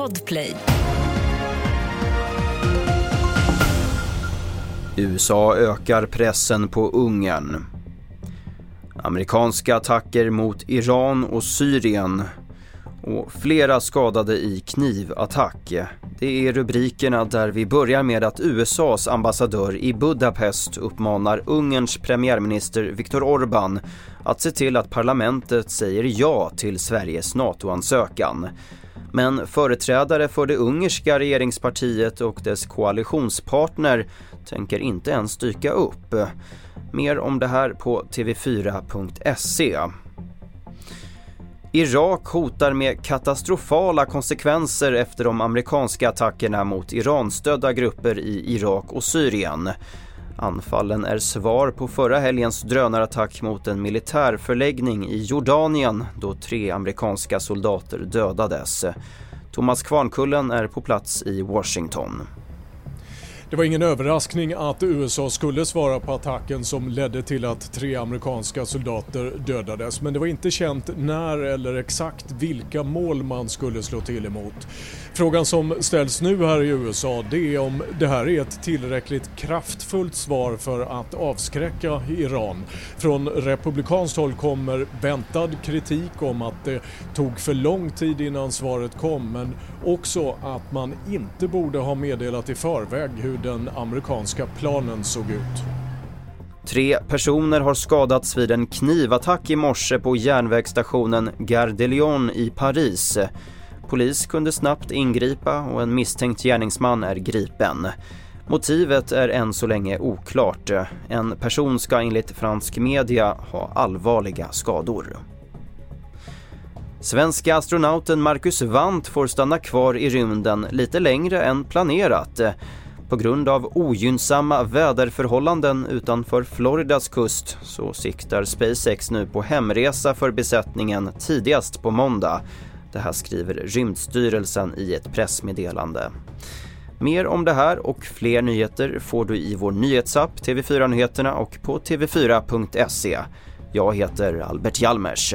Podplay. USA ökar pressen på Ungern. Amerikanska attacker mot Iran och Syrien. Och flera skadade i knivattack. Det är rubrikerna där vi börjar med att USAs ambassadör i Budapest uppmanar Ungerns premiärminister Viktor Orbán att se till att parlamentet säger ja till Sveriges NATO-ansökan. Men företrädare för det ungerska regeringspartiet och dess koalitionspartner tänker inte ens dyka upp. Mer om det här på tv4.se. Irak hotar med katastrofala konsekvenser efter de amerikanska attackerna mot Iranstödda grupper i Irak och Syrien. Anfallen är svar på förra helgens drönarattack mot en militärförläggning i Jordanien då tre amerikanska soldater dödades. Thomas Kvarnkullen är på plats i Washington. Det var ingen överraskning att USA skulle svara på attacken som ledde till att tre amerikanska soldater dödades. Men det var inte känt när eller exakt vilka mål man skulle slå till emot. Frågan som ställs nu här i USA det är om det här är ett tillräckligt kraftfullt svar för att avskräcka Iran. Från republikanskt håll kommer väntad kritik om att det tog för lång tid innan svaret kom men också att man inte borde ha meddelat i förväg hur den amerikanska planen såg ut. Tre personer har skadats vid en knivattack i morse på järnvägsstationen Gare de Lyon i Paris. Polis kunde snabbt ingripa och en misstänkt gärningsman är gripen. Motivet är än så länge oklart. En person ska enligt fransk media ha allvarliga skador. Svenska astronauten Marcus Wandt får stanna kvar i rymden lite längre än planerat. På grund av ogynnsamma väderförhållanden utanför Floridas kust så siktar SpaceX nu på hemresa för besättningen tidigast på måndag. Det här skriver Rymdstyrelsen i ett pressmeddelande. Mer om det här och fler nyheter får du i vår nyhetsapp TV4 Nyheterna och på tv4.se. Jag heter Albert Hjalmers.